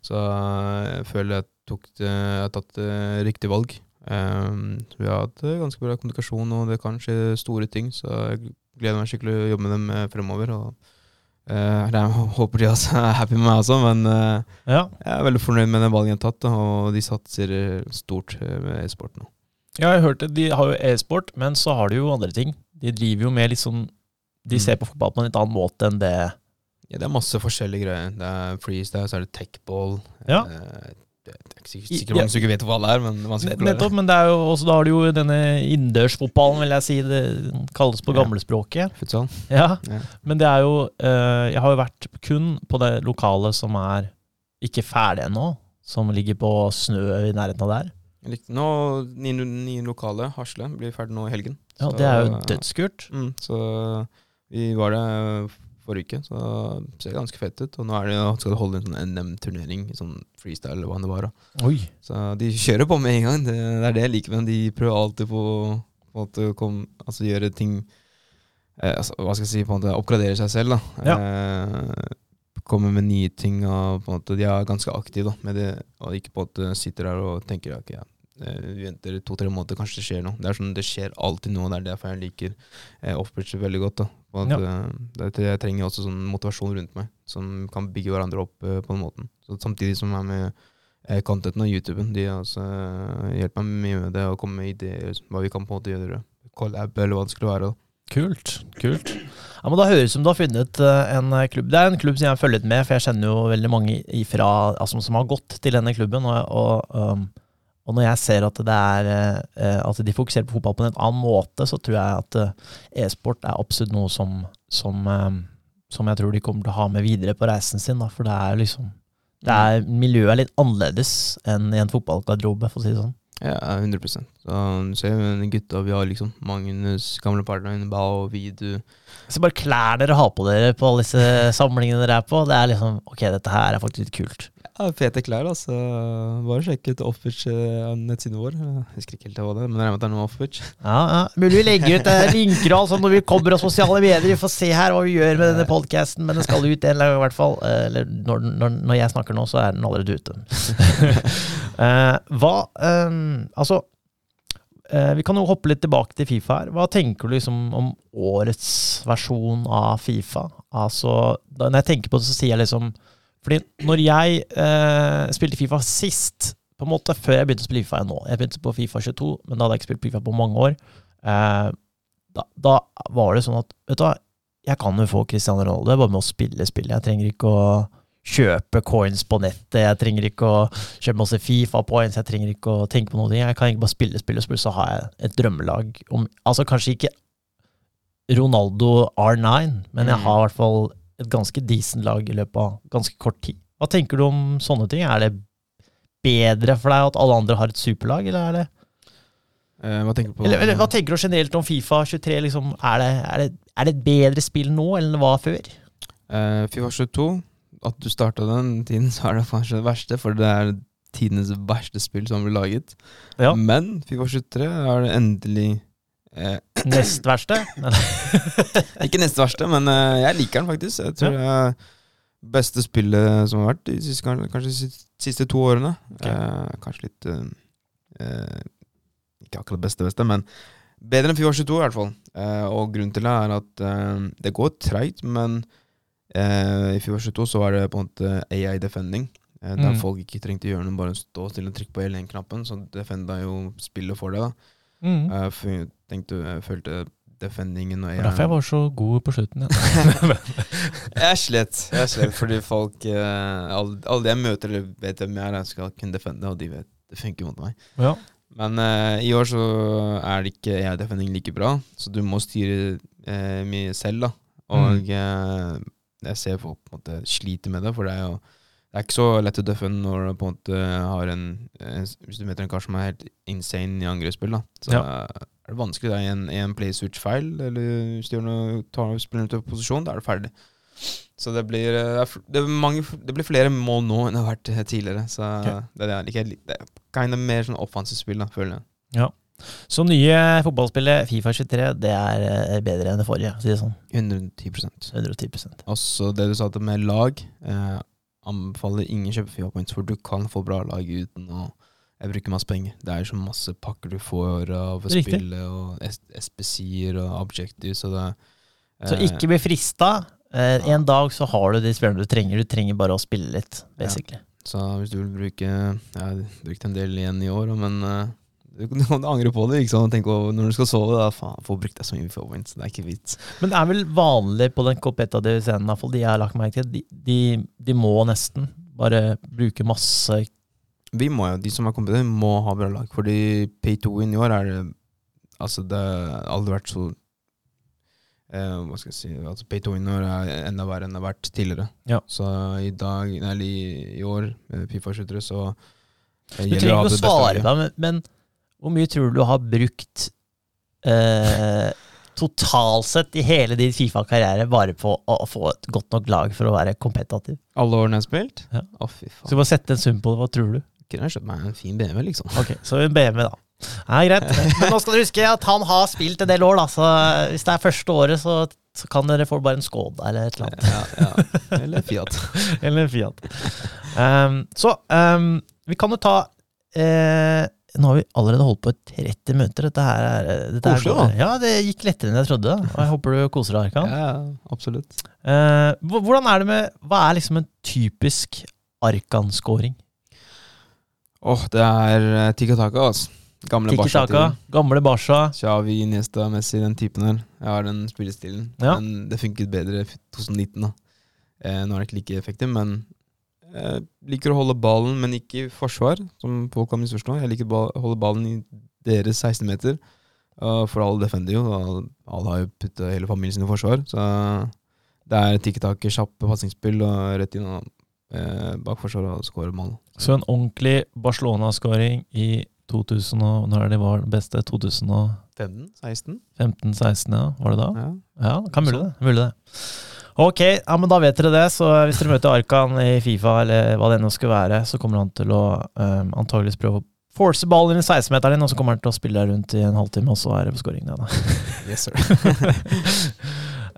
Så jeg føler jeg, tok har tatt riktig valg. Um, vi har hatt eh, ganske bra kommunikasjon, og det kan skje store ting. Så jeg gleder meg skikkelig å jobbe med dem eh, fremover. Og uh, [LAUGHS] jeg håper de er happy med meg også, men uh, Ja. jeg er veldig fornøyd med den valgen jeg har tatt, og de satser stort med e-sport nå. Ja, jeg hørte. De har jo e-sport, men så har de jo andre ting. De driver jo med liksom De Mm. ser på fotball på en litt annen måte enn det Ja, det er masse forskjellige greier. Det er freestyle, så er det techball. Ja. Eh, det er ikke sikkert, sikkert mange som ikke vet hva det er, men vanskelig å forklare. Nettopp, men det er jo også, da har du jo denne innendørsfotballen, vil jeg si. Det kalles på gamlespråket. Futsal. Ja. Ja. Men det er jo eh, Jeg har jo vært kun på det lokale som er ikke ferdig ennå. Som ligger på snø i nærheten av der. Nå nye, nye lokale, Hasle, blir ferdig nå i helgen. Ja, Så- Det er jo dødskult. Mm, så vi var der forrige uke, så det ser ganske fett ut. Og nå det, skal de holde en sånn NM-turnering, sånn freestyle eller hva det var. da. Oi. Så de kjører på med en gang. Det, det er det jeg liker med dem. De prøver alltid på, på kom, altså gjøre ting eh, altså, Hva skal jeg si, på en måte oppgradere seg selv. da. Eh, komme med nye ting. og på en måte De er ganske aktive da, med det, og ikke på en måte sitter der og tenker ok, ja, eh, vi venter to-tre måneder, kanskje det skjer noe. Det er sånn, det skjer alltid noe, og det er derfor jeg liker eh, Offbridge veldig godt. at, eh, det, er- jeg trenger også sånn motivasjon rundt meg, som kan bygge hverandre opp uh, på den måten. Så Samtidig som jeg er med uh, contenten og YouTuben. De eh, hjelper meg mye med det, og kommer med ideer, hva vi kan på en måte gjøre. Collab, eller hva det skulle være. da. Kult. kult. Ja, men Da høres det ut som du har funnet eh, en eh, klubb. Det er en klubb som jeg har følget med, for jeg kjenner jo veldig mange ifra, altså, som har gått til denne klubben. Og, og, um, og når jeg ser at, det er, eh, at de fokuserer på fotball på en annen måte, så tror jeg at eh, e-sport er absolutt noe som, som, eh, som jeg tror de kommer til å ha med videre på reisen sin. Da, for det er liksom det er, Miljøet er litt annerledes enn i en fotballgarderobe, for å si det sånn. Ja, 100 Så jo gutta vi har, liksom. Magnus, gamle partneren, Bao, Vidu. Så bare klær dere har på dere på alle disse samlingene dere er på, det er liksom Ok, dette her er faktisk litt kult. Ja, Fete klær, altså. Bare sjekk ut Offbridge eh, vår. Jeg husker ikke helt hva det men jeg regner med at det er noe Offwitch. Ja, ja. Mulig vi legger ut eh, linker og alt sånn når vi kommer oss sosiale medier. Vi får se her hva vi gjør med denne podkasten, men den skal ut en gang i hvert fall. Eh, Eller når, når, når jeg snakker nå, så er den allerede ute. [LAUGHS] Eh, hva um, Altså, vi kan jo hoppe litt tilbake til Fifa her. Hva tenker du liksom om årets versjon av Fifa? Altså, når jeg tenker på det, så sier jeg liksom Fordi når jeg eh, spilte Fifa sist, på en måte før jeg begynte å spille Fifa nå Jeg begynte på Fifa 22, men da hadde jeg ikke spilt Fifa på mange år. Eh, da, da var det sånn at Vet du hva, jeg kan jo få Cristiano Ronaldo det er bare med å spille spillet. Jeg trenger ikke å kjøpe coins på nettet, jeg trenger ikke å kjøpe masse Fifa-points, jeg trenger ikke å tenke på noe. Jeg kan ikke bare spille spille, og så har jeg et drømmelag om Altså kanskje ikke Ronaldo R9, men jeg Mm. har i hvert fall et ganske decent lag i løpet av ganske kort tid. Hva tenker du om sånne ting? Er det bedre for deg at alle andre har et superlag, eller er det Eh, hva tenker du på? eller, eller hva tenker du generelt om Fifa 23? Liksom, er, det, er, det, er det et bedre spill nå enn det var før? Eh, Fifa 22, at du starta den tiden, så er det kanskje det verste, for det er tidenes verste spill som blir laget. Ja. Men Fifa 23 er det endelig eh, Nest verste? [LAUGHS] Ikke nest verste, men eh, jeg liker den faktisk. Jeg tror det er beste spillet som har vært de siste, kanskje, de siste, to årene. Okay. Eh, kanskje litt eh, eh, Ikke akkurat beste beste, men bedre enn Fjord 22 i hvert fall. Eh, og grunnen til det er at det går treigt, men i Fjord 22 så var det på en måte AI defending. Der Mm. folk ikke trengte å gjøre noe, bare stå stille og trykke på L1-knappen. Så defenda jo spillet for det. da Mm. Jeg tenkte, jeg følte defendingen og derfor jeg var så god på slutten. Ja. [LAUGHS] Jeg slet, jeg slet fordi folk eh, Alle, alle jeg møter, vet hvem jeg er, jeg skal kunne defende, og de vet det funker mot meg. ja. Men uh, i år så er det ikke AI-defending like bra, så du må styre uh, mye selv, da. Og Mm. uh, jeg ser folk på en måte sliter med det, for det er jo det er ikke så lett å døffe når du på en måte har en, Hvis du møter en kar som er helt insane i angrepsspill, da, så er det vanskelig. Det er en, en play switch-feil, eller hvis du gjør noe, tar spiller ut av posisjon, da er du ferdig. Så det blir, eh, det, mange, det blir flere mål nå enn det har vært eh, tidligere. Så okay. det, er ikke, det er kind of mer sånn offensivt spill, da, føler jeg. Ja. Så nye fotballspillet Fifa 23 det er eh, bedre enn det forrige, si det sånn. 110% 110% Også det du sa med lag. Eh, anbefaler ingen kjøpe Fifa Points, for du kan få bra lag uten å jeg bruker masse penger. Det er så masse pakker du får av å spillet, og SPC-er og Objectives, og det Så eh, ikke bli frista. Eh, Ja. En dag så har du de spillerne du trenger. Du trenger bare å spille litt, basically. Så hvis du vil bruke Jeg har brukt en del igjen i år, men eh, du kan angre på det. liksom, og tenke over når du skal sove. Da, faen, Få brukt deg så mye Fifa Det er ikke vits. Men det er vel vanlig på den competitive scenen, i hvert fall de jeg har lagt merke til. De, de, de må nesten bare bruke masse Vi må jo, De som er kompetente, må ha bra lag. Fordi pay to win i år er det Altså, det har aldri vært så eh, Hva skal jeg si altså Pay to win i år er enda verre enn det har vært tidligere. Ja. Så i dag, eller i, i år, med Fifa 23, så eh, Du trenger ikke å svare deg, men, men hvor mye tror du du har brukt eh, totalt sett i hele din Fifa-karriere bare på å, få et godt nok lag for å være kompetativ? Alle årene jeg har spilt? Ja. Å, fy faen. Skal bare sette en sum på det, hva tror du? Kunne jeg kjøpt meg en fin BMW, liksom. Ok, så en BMW, da. Ja, greit. Men nå skal du huske at han har spilt en del år, da. Så hvis det er første året, så, så kan dere få bare en Skoda eller et eller annet. Ja, ja. Eller Fiat. Eller en Fiat. [LAUGHS] Um, så um, vi kan jo ta eh, Nå har vi allerede holdt på i 30 minutter. Dette her er dette her Koselig, da. Ja, det gikk lettere enn jeg trodde. Og jeg håper du koser deg, Arkan. Ja, absolutt. Eh, hvordan er det med Hva er liksom en typisk Arkan-scoring? Åh, det er uh, Tikka Taka, altså. Gamle Barca-tiden. gamle Barca. Xavi, Niesta, Messi, den typen der. Jeg har den spillestilen. Ja. Men det funket bedre i 2019, da. Eh, nå er det ikke like effektivt, men jeg liker å holde ballen, men ikke i forsvar, som folk kan misforstå. Jeg liker å holde ballen i deres 16 meter. Uh, for alle defender jo, og alle har jo putta hele familien sin i forsvar. Så det er tikketak, kjappe passingsspill og rett inn og, eh, bak forsvaret og skåre mål. Så en ordentlig Barcelona-scoring i 2000 og Når er det var det beste? 2015-16, 15-16? ja? Var det da? Ja. Ja, kan mulig det. Mulig det. Ok, ja, men da vet dere det. Så hvis dere møter Arkan i Fifa, eller hva det nå skulle være, så kommer han til å um, antageligvis prøve å force ballen inn i 16-meteren din, og så kommer han til å spille deg rundt i en halvtime, og så er det på scoring. Ja, da. [LAUGHS] Yes, sir.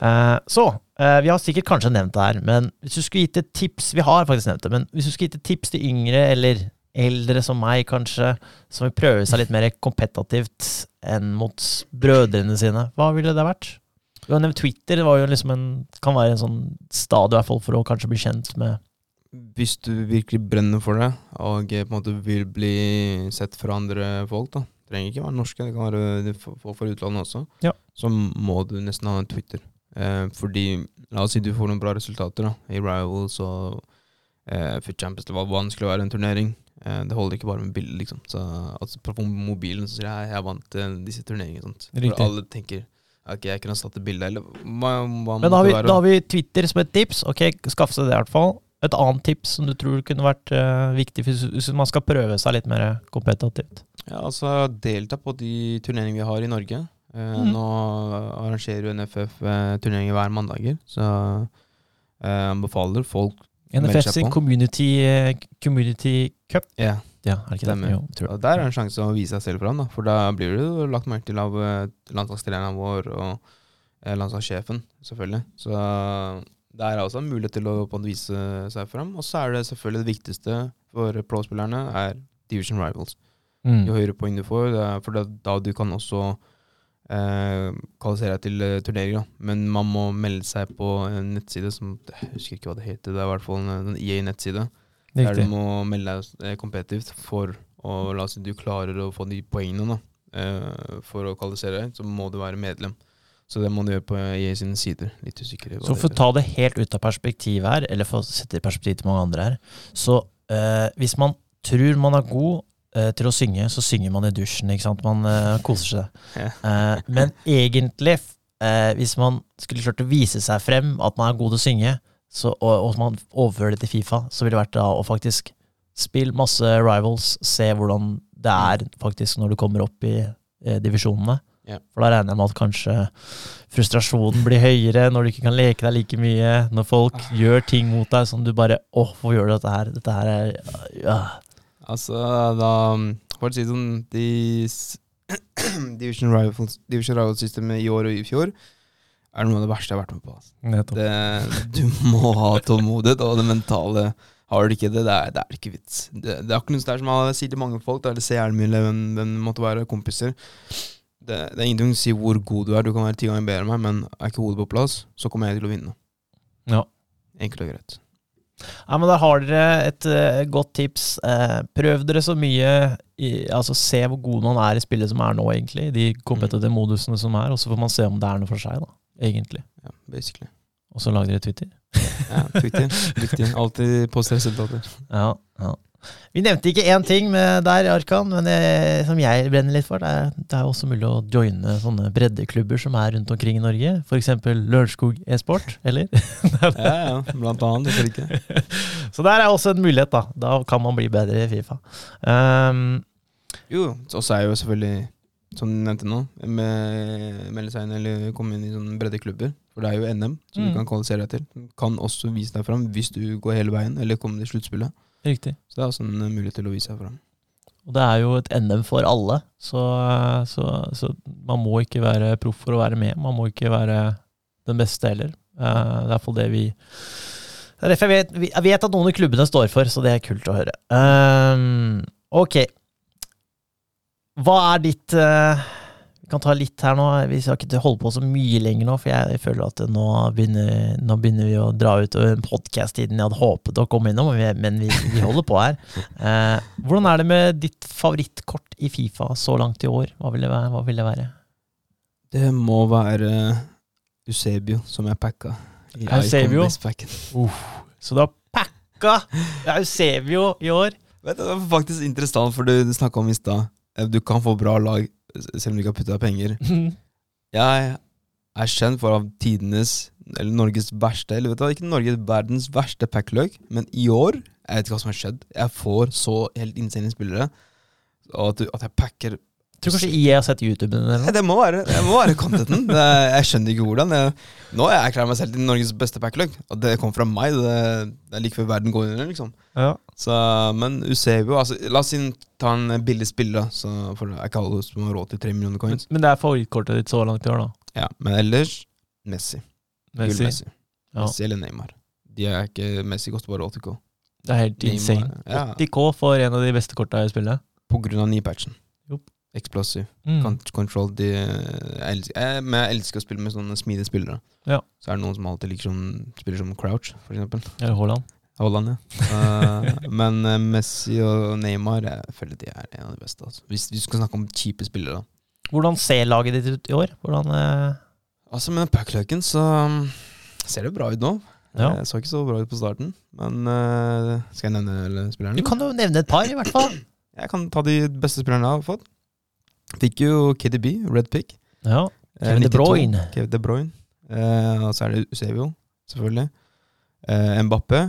uh, [LAUGHS] så, uh, vi har sikkert kanskje nevnt det her, men hvis du skulle gitt et tips Vi har faktisk nevnt det, men hvis du skulle gitt et tips til yngre eller eldre som meg, kanskje, som vil prøve seg litt mer kompetativt enn mot brødrene sine, hva ville det vært? Du har nevnt Twitter, det liksom en, kan være en sånn stadie for å kanskje bli kjent med Hvis du virkelig brenner for det, og på en måte vil bli sett fra andre folk, da det trenger ikke være norske, det kan være folk fra utlandet også, Ja. så må du nesten ha en Twitter. Eh, fordi, la oss si du får noen bra resultater da, i Rivals og eh, for Champions. Det var vanskelig å være en turnering. Eh, det holder ikke bare med bilder, liksom. Så altså, på mobilen så sier jeg jeg vant eh, disse turneringene. Sånt. For alle tenker ok, jeg kunne satt et bilde, eller hva, man Men da har, vi, da har vi Twitter som et tips. Ok, Skaff seg det i hvert fall. Et annet tips som du tror kunne vært uh, viktig hvis, man skal prøve seg litt mer kompetativt. Ja, altså delta på de turneringene vi har i Norge. Uh, mm. Nå arrangerer jo NFF uh, turneringer hver mandager, så jeg anbefaler folk NFF sin community, eh, community Cup. Ja, Ja, er det ikke Stemmer. det? Jo, og der er en sjanse å vise seg selv fram, da. For da blir du lagt merke til av eh, landslagstreneren vår og eh, landslagssjefen, selvfølgelig. Så det er også en mulighet til å vise seg fram. Og så er det selvfølgelig det viktigste for pro-spillerne, er Division Rivals. Mm. Jo høyere poeng du får, for det da du kan også eh, kvalifisere deg til eh, turneringer. Men man må melde seg på en nettside som Jeg husker ikke hva det heter. Det er i hvert fall en, en EA-nettside. Der du må melde deg eh, kompetitivt for å La oss si du klarer å få de poengene da, eh, for å kvalifisere deg, så må du være medlem. Så det må du gjøre på EA sine sider. Litt usikker. Så for å ta det helt ut av perspektivet her, eller for å sette det i perspektiv til mange andre her, så eh, hvis man tror man er god eh, til å synge, så synger man i dusjen, ikke sant? Man eh, koser seg. Ja. Eh, men [LAUGHS] egentlig, eh, hvis man skulle klart å vise seg frem at man er god til å synge, så, og, og man overfører det til Fifa, så ville det vært da å faktisk spille masse rivals, se hvordan det er faktisk når du kommer opp i eh, divisjonene. Yeah. For da regner jeg med at kanskje frustrasjonen blir høyere når du ikke kan leke deg like mye, når folk gjør ting mot deg som du bare Åh, hvorfor gjør du dette her? Dette her er ja. Altså, da For å si det sånn de [CLEARS THROAT] Division Rivals- Division Rivals-systemet i år og i fjor er noe av det verste jeg har vært med på. Altså. Nettopp. Det, du må ha tålmodighet, og det mentale har du ikke det, det er, det er ikke vits. Det, det er akkurat noe der som jeg sier til mange folk, da, eller eller hvem, hvem måtte være, kompiser. Det, det er ingenting å si hvor god du er, du kan være ti ganger bedre enn meg, men er ikke hodet på plass, så kommer jeg til å vinne. Ja. Enkelt og greit. Ja, men Da har dere et uh, godt tips. Uh, prøv dere så mye i, Altså Se hvor god man er i spillet som er nå, egentlig. De kompetitive modusene som er, og så får man se om det er noe for seg, da. Egentlig. Ja, basically. Og så lager dere Twitter. [LAUGHS] Ja, Twitter. Viktig. Alltid poste resultater. Ja, ja. Vi nevnte ikke én ting med der, Arkan, men det, som jeg brenner litt for. Det er, det er også mulig å joine sånne breddeklubber som er rundt omkring i Norge. F.eks. Lørenskog e-sport, eller? [LAUGHS] Ja, ja, blant annet. Hvorfor ikke? [LAUGHS] Så der er også en mulighet, da. Da kan man bli bedre i Fifa. Um, Jo, så også er jo selvfølgelig, som du nevnte nå, med melde seg inn eller komme inn i sånne breddeklubber. For det er jo NM som Mm. du kan kvalifisere deg til. Du kan også vise deg fram hvis du går hele veien eller kommer til sluttspillet. riktig. Så det er også en eh, mulighet til å vise seg fram. Og det er jo et NM for alle, så, så, så man må ikke være proff for å være med. Man må ikke være den beste heller. Uh, det er iallfall det vi jeg vet, vi- jeg vet at noen i klubbene står for, så det er kult å høre. Um, ok. Hva er ditt eh, Vi kan ta litt her nå. Vi skal ikke holde på så mye lenger nå, for jeg føler at nå begynner, nå begynner vi å dra ut podkast-tiden jeg hadde håpet å komme innom, men vi, vi, holder på her. Eh, hvordan er det med ditt favorittkort i Fifa så langt i år? Hva vil det være? Hva vil det være? Det må være Eusebio som jeg packa. i Eusebio? Uh, Så du har packa Eusebio i år? Vet du, Det var faktisk interessant, for du snakka om i stad. Eh, Du kan få bra lag selv om du ikke har putta penger. [LAUGHS] Jeg er kjent for av tidenes, eller Norges verste, eller vet du ikke Norges, verdens verste packløk, men i år, jeg vet ikke hva som har skjedd, jeg får så helt insane spillere, og at, at jeg packer Tror kanskje jeg har sett YouTuben din eller noe? Det må være, det må være contenten. Er- jeg skjønner ikke hvordan. Jeg, nå har jeg erklært meg selv til Norges beste packlog, og det kom fra meg. Det, det er like før verden går under, liksom. Ja. Så, men Usebio altså, La oss ta en billig spiller. Så, får det er ikke alle som har råd til tre millioner coins. men det er favorittkortet ditt så langt i år, da? Ja, Men ellers Messi. Gull Messi. Messi. Ja. Messi eller Neymar. De er ikke Messi koster bare 80K. Det er helt Neymar, insane. ja. 80K for en av de beste korta i spillet. På grunn av nye-patchen. Jo. Explosive. Mm. Con- Control de, jeg, jeg, men jeg elsker å spille med sånne smidige spillere. Ja. Så er det noen som alltid liker som spiller som Crouch, for eksempel. Eller Haaland. Holland, ja. uh, [LAUGHS] men uh, Messi og Neymar Jeg føler de er en av de beste. Altså. Hvis vi skal snakke om kjipe spillere, da. Hvordan ser laget ditt ut i år? Hvordan uh... Altså Med packløken så um, ser det bra ut nå. Ja. Jeg så ikke så bra ut på starten, men eh, skal jeg nevne spillerne? Du kan jo nevne et par, i hvert fall. Jeg kan ta de beste spillerne jeg har fått. Fikk jo KDB, Red Pick. Ja. Eh, Kevin De Bruyne. Kevin De Bruyne. Eh, og så er det Eusebio, selvfølgelig. Eh, Mbappé.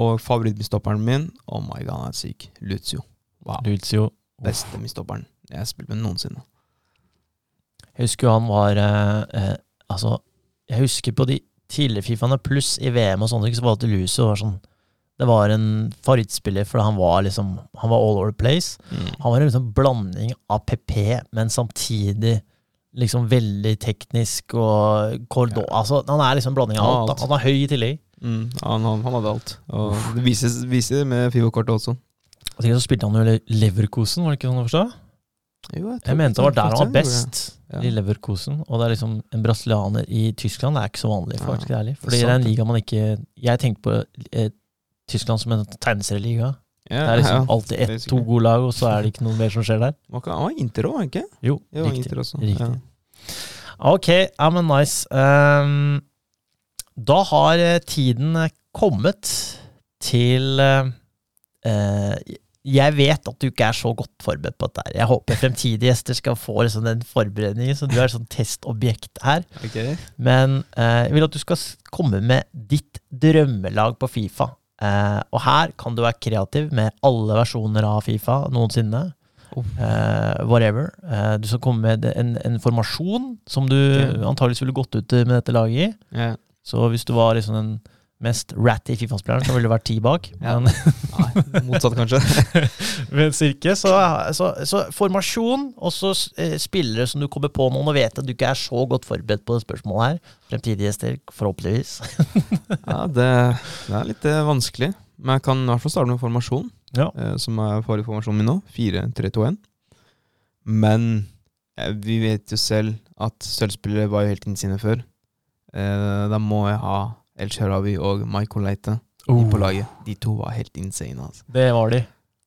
Og favorittmistopperen min, oh my god, han er syk. Lucio. Wow. Lucio. Beste mistopperen jeg har spilt med noensinne. Jeg husker jo han var eh, eh, Altså, jeg husker på de tidligere Fifaene pluss i VM og sånne ting, så var det Lucio var sånn Det var en favorittspiller fordi han var liksom Han var all over the place. Han var en liksom blanding av PP, men samtidig liksom veldig teknisk og Cordo... Ja. Altså, han er liksom en blanding av Ja, alt. Alt. Han er høy i tillegg. Mm, han, han, han hadde alt. Og det vises, viser med Fivo-kortet også. Og så spilte han jo Leverkosen, var det ikke sånn å forstå? Jo, Jeg mente det var der han var best. Ja. I Leverkosen. Og det er liksom en brasilianer i Tyskland. Det er ikke så vanlig, Ja, faktisk. ærlig. det er Fordi det er en liga man ikke Jeg tenkte på eh, Tyskland som en tegneserieliga. Ja, Det er liksom alltid ett, to basically. gode lag, og så er det ikke noe mer som skjer der. Det han var Inter òg, ikke? Jo, Jo, riktig. Inter også. riktig. Ok, ja, men nice. Um, da har eh, tiden eh, kommet til eh, jeg vet at du ikke er så godt forberedt på dette. her. Jeg håper fremtidige gjester skal få liksom den forberedningen, så du er sånn testobjekt her. Men uh, jeg vil at du skal komme med ditt drømmelag på Fifa. Eh, og her kan du være kreativ med alle versjoner av Fifa noensinne. Oh. Eh, whatever. Eh, du skal komme med en, en formasjon som du yeah. antageligvis ville gått ut med dette laget i. Yeah. Så hvis du var liksom den mest ratty Fifa-spilleren, så ville det vært ti bak. Ja. Men, Nei, motsatt, kanskje. [LAUGHS] men cirka, så, så, så formasjon, og så eh, spillere som du kommer på nå. Nå vet jeg at du ikke er så godt forberedt på det spørsmålet her. Fremtidige gjester, forhåpentligvis. [LAUGHS] Ja, det, det er litt eh, vanskelig. Men jeg kan i hvert fall starte med formasjon, Ja. eh, som er forrige formasjonen min nå. 4-3-2-1. Men eh, vi vet jo selv at sølvspillere var jo helt insane før. Eh, da må jeg ha El Sharawi og Michael Leite Oh. på laget. De to var helt insane. Altså. Det var de.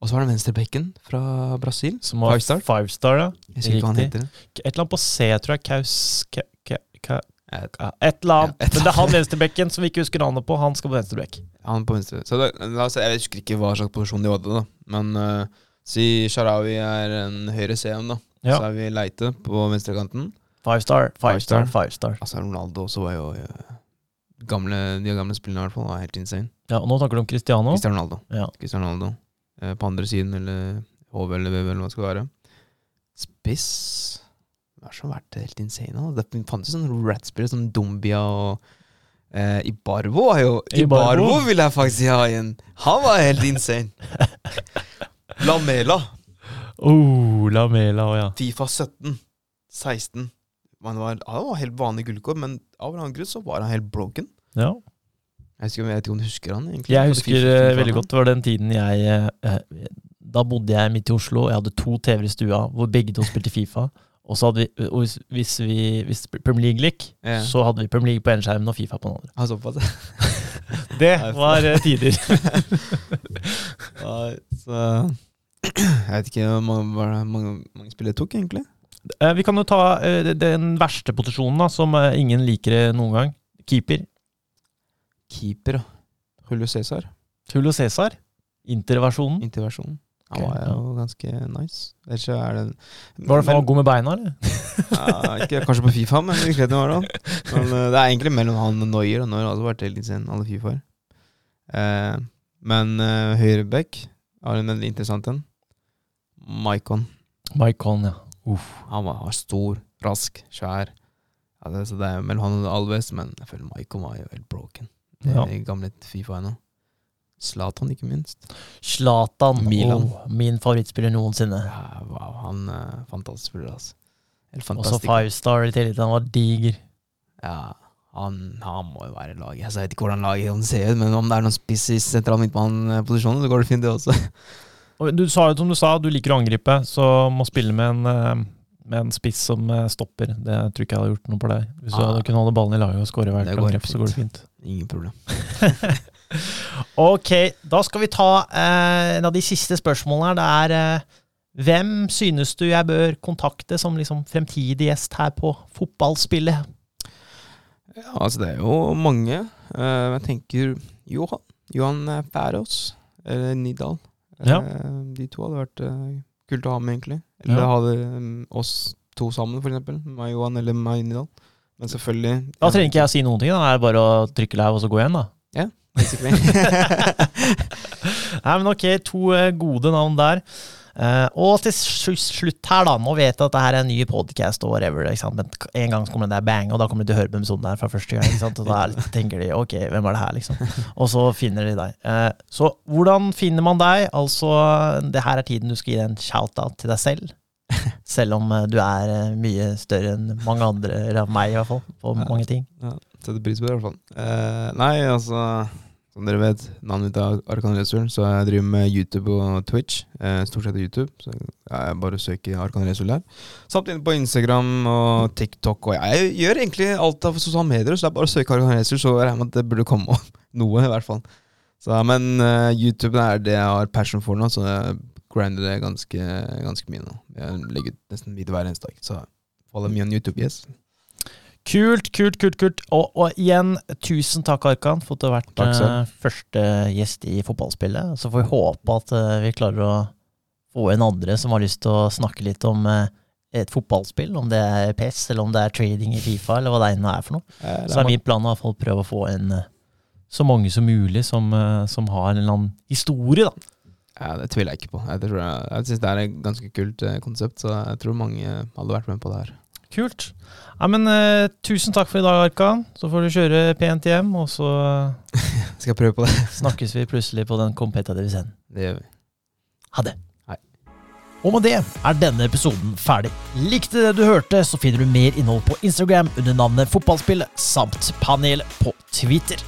Og så var det venstrebekken fra Brasil. Som var Five star? Five star, ja. Jeg husker ikke hva han heter. Et eller annet på C, tror jeg. Kaus... Ka, ka, ka, ja, et eller annet. Ja, et Men det er han venstrebekken som vi ikke husker navnet på. Han skal på venstrebekk. Han på venstre. Så la oss, jeg husker ikke hva slags posisjon de hadde, da. Men uh, si Sharawi er en høyre CM, da. Ja. Så er vi Leite på venstrekanten. Five star, five, Five star, star. five star. Altså Ronaldo også var jo eh, gamle, De gamle spillene i hvert fall var helt insane. Ja, og nå snakker du om Cristiano. Cristiano Ronaldo. Ja. Cristiano Ronaldo. Eh, på andre siden, eller HV eller VV, eller hva det skal være. Spiss det har har vært helt insane? Da? Det fantes sånne rat-spillere som Dumbia og eh, Ibarbo er jo Ibarbo. Ibarbo vil jeg faktisk ha igjen! Han var helt insane! [LAUGHS] Lamela. Oh, Lamela ja. Fifa 17. 16. Han var, han var helt vanlig gullkår, men av en annen grunn så var han helt broken. Ja. Jeg, husker, jeg vet ikke om du husker han? egentlig Jeg husker eh, veldig godt det var den tiden jeg eh, Da bodde jeg midt i Oslo. Jeg hadde to TV-er i stua hvor begge to spilte Fifa. Og så hadde vi, hvis, hvis, vi, hvis Premier League gikk, Ja. så hadde vi Premier League på ene skjermen og Fifa på den andre. Altså. [LAUGHS] Det Nei, var eh, tider. [LAUGHS] ja, så Jeg vet ikke hvor mange, det- mange, mange spillere tok, egentlig. Vi kan jo ta den verste posisjonen, da, som ingen liker noen gang. Keeper. Keeper. Julio Cæsar. Julio Cæsar. Interversjonen. Interversjonen. Han var jo ganske nice. Ellers er det Var det for Men- gå med beina, eller? ja, Ikke kanskje på Fifa, men i virkeligheten var det han. Men eh, det er egentlig mellom han og Noyer, og Noyer har også vært helt insane, alle Fifaer. Eh, men uh, høyreback har en veldig interessant en. Maikon. Maikon, ja. ja. Han var, var stor, rask, svær. Ja, det, så det er mellom han og Alves, men jeg føler Maikon var jo helt broken. Det Ja. er gamle Fifa ennå. Zlatan, ikke minst. Zlatan. Milan. Oh, min favorittspiller noensinne. Ja, wow, han er fantastisk spiller, altså. Også five star i tillegg til han var diger. Ja, han, han må jo være i laget. Altså, jeg vet ikke hvordan laget han ser ut, men om det er noen spiss i sentral midtbaneposisjon, så går det fint, det også. [LAUGHS] Du sa jo som du sa, du liker å angripe, så må spille med en, eh, med en spiss som eh, stopper. Det tror ikke jeg hadde gjort noe på deg. Hvis du Ah. hadde kunnet holde ballen i laget og skåre hvert angrep, så går det fint. Ingen problem. [LAUGHS] Ok, da skal vi ta eh, en av de siste spørsmålene her. Det er eh, hvem synes du jeg bør kontakte som liksom fremtidig gjest her på Fotballspillet? Ja, altså, det er jo mange. Uh, jeg tenker Johan. Johan eh, Færås. Eller Nidal. Ja. Uh, de to hadde vært uh, kult å ha med, egentlig. Eller Ja. ha um, oss to sammen, eksempel. Meg Johan eller meg Nidal. Men selvfølgelig Da trenger ikke jeg å si noen ting, da er det bare å trykke live og så gå igjen, da. Ja, basically. [LAUGHS] Nei, men ok, to eh, gode navn der. Eh, og til slutt her, da. Nå vet jeg at det her er en ny podcast og whatever, men en gang så kommer det der bang, og da kommer de til å høre på episoden der fra første gang. Og da er tenker de ok, hvem er det her, liksom? Og så finner de deg. Eh, så hvordan finner man deg? Altså, det her er tiden du skal gi en shout-out til deg selv. [LAUGHS] Selv om eh, du er eh, mye større enn mange andre, eller meg i hvert fall, på Ja. mange ting. Setter pris på det, i hvert fall. Eh, nei, altså Som dere vet, navnet mitt er Arkan Resul, så jeg driver med YouTube og Twitch. Eh, stort sett YouTube. Så jeg bare søker Arkan Resul der. Samtidig på Instagram og TikTok. Og jeg gjør egentlig alt av sosiale medier, så det er bare å søke Arkan Resul, så regner jeg med at det burde komme [LAUGHS] noe, i hvert fall. Så, men eh, YouTube er det jeg har passion for nå, så jeg grinder det ganske, ganske mye nå. Jeg legger ut nesten video hver eneste dag, så follow me on YouTube, yes. Kult, kult, kult. kult. Og, og igjen, tusen takk, Arkan, for at du har vært Takk eh, første gjest i fotballspillet. Så får vi håpe at eh, vi klarer å få inn andre som har lyst til å snakke litt om eh, et fotballspill. Om det er PES, eller om det er trading i Fifa, eller hva det ene er for noe. Eh, Så er min plan å prøve å få inn så mange som mulig som, som har en eller annen historie, da. Ja, det tviler jeg ikke på. Jeg, tror jeg, jeg syns det er et ganske kult eh, konsept, så jeg tror mange hadde vært med på det her. Kult. Ja, men eh, tusen takk for i dag, Arkan. Så får du kjøre pent hjem, og så [LAUGHS] Skal prøve på det? [LAUGHS] snakkes vi plutselig på den kompetitive scenen. Det gjør vi. Ha det. Hei. Og med det er denne episoden ferdig. Likte det du hørte, så finner du mer innhold på Instagram under navnet Fotballspillet, samt panelet på Twitter.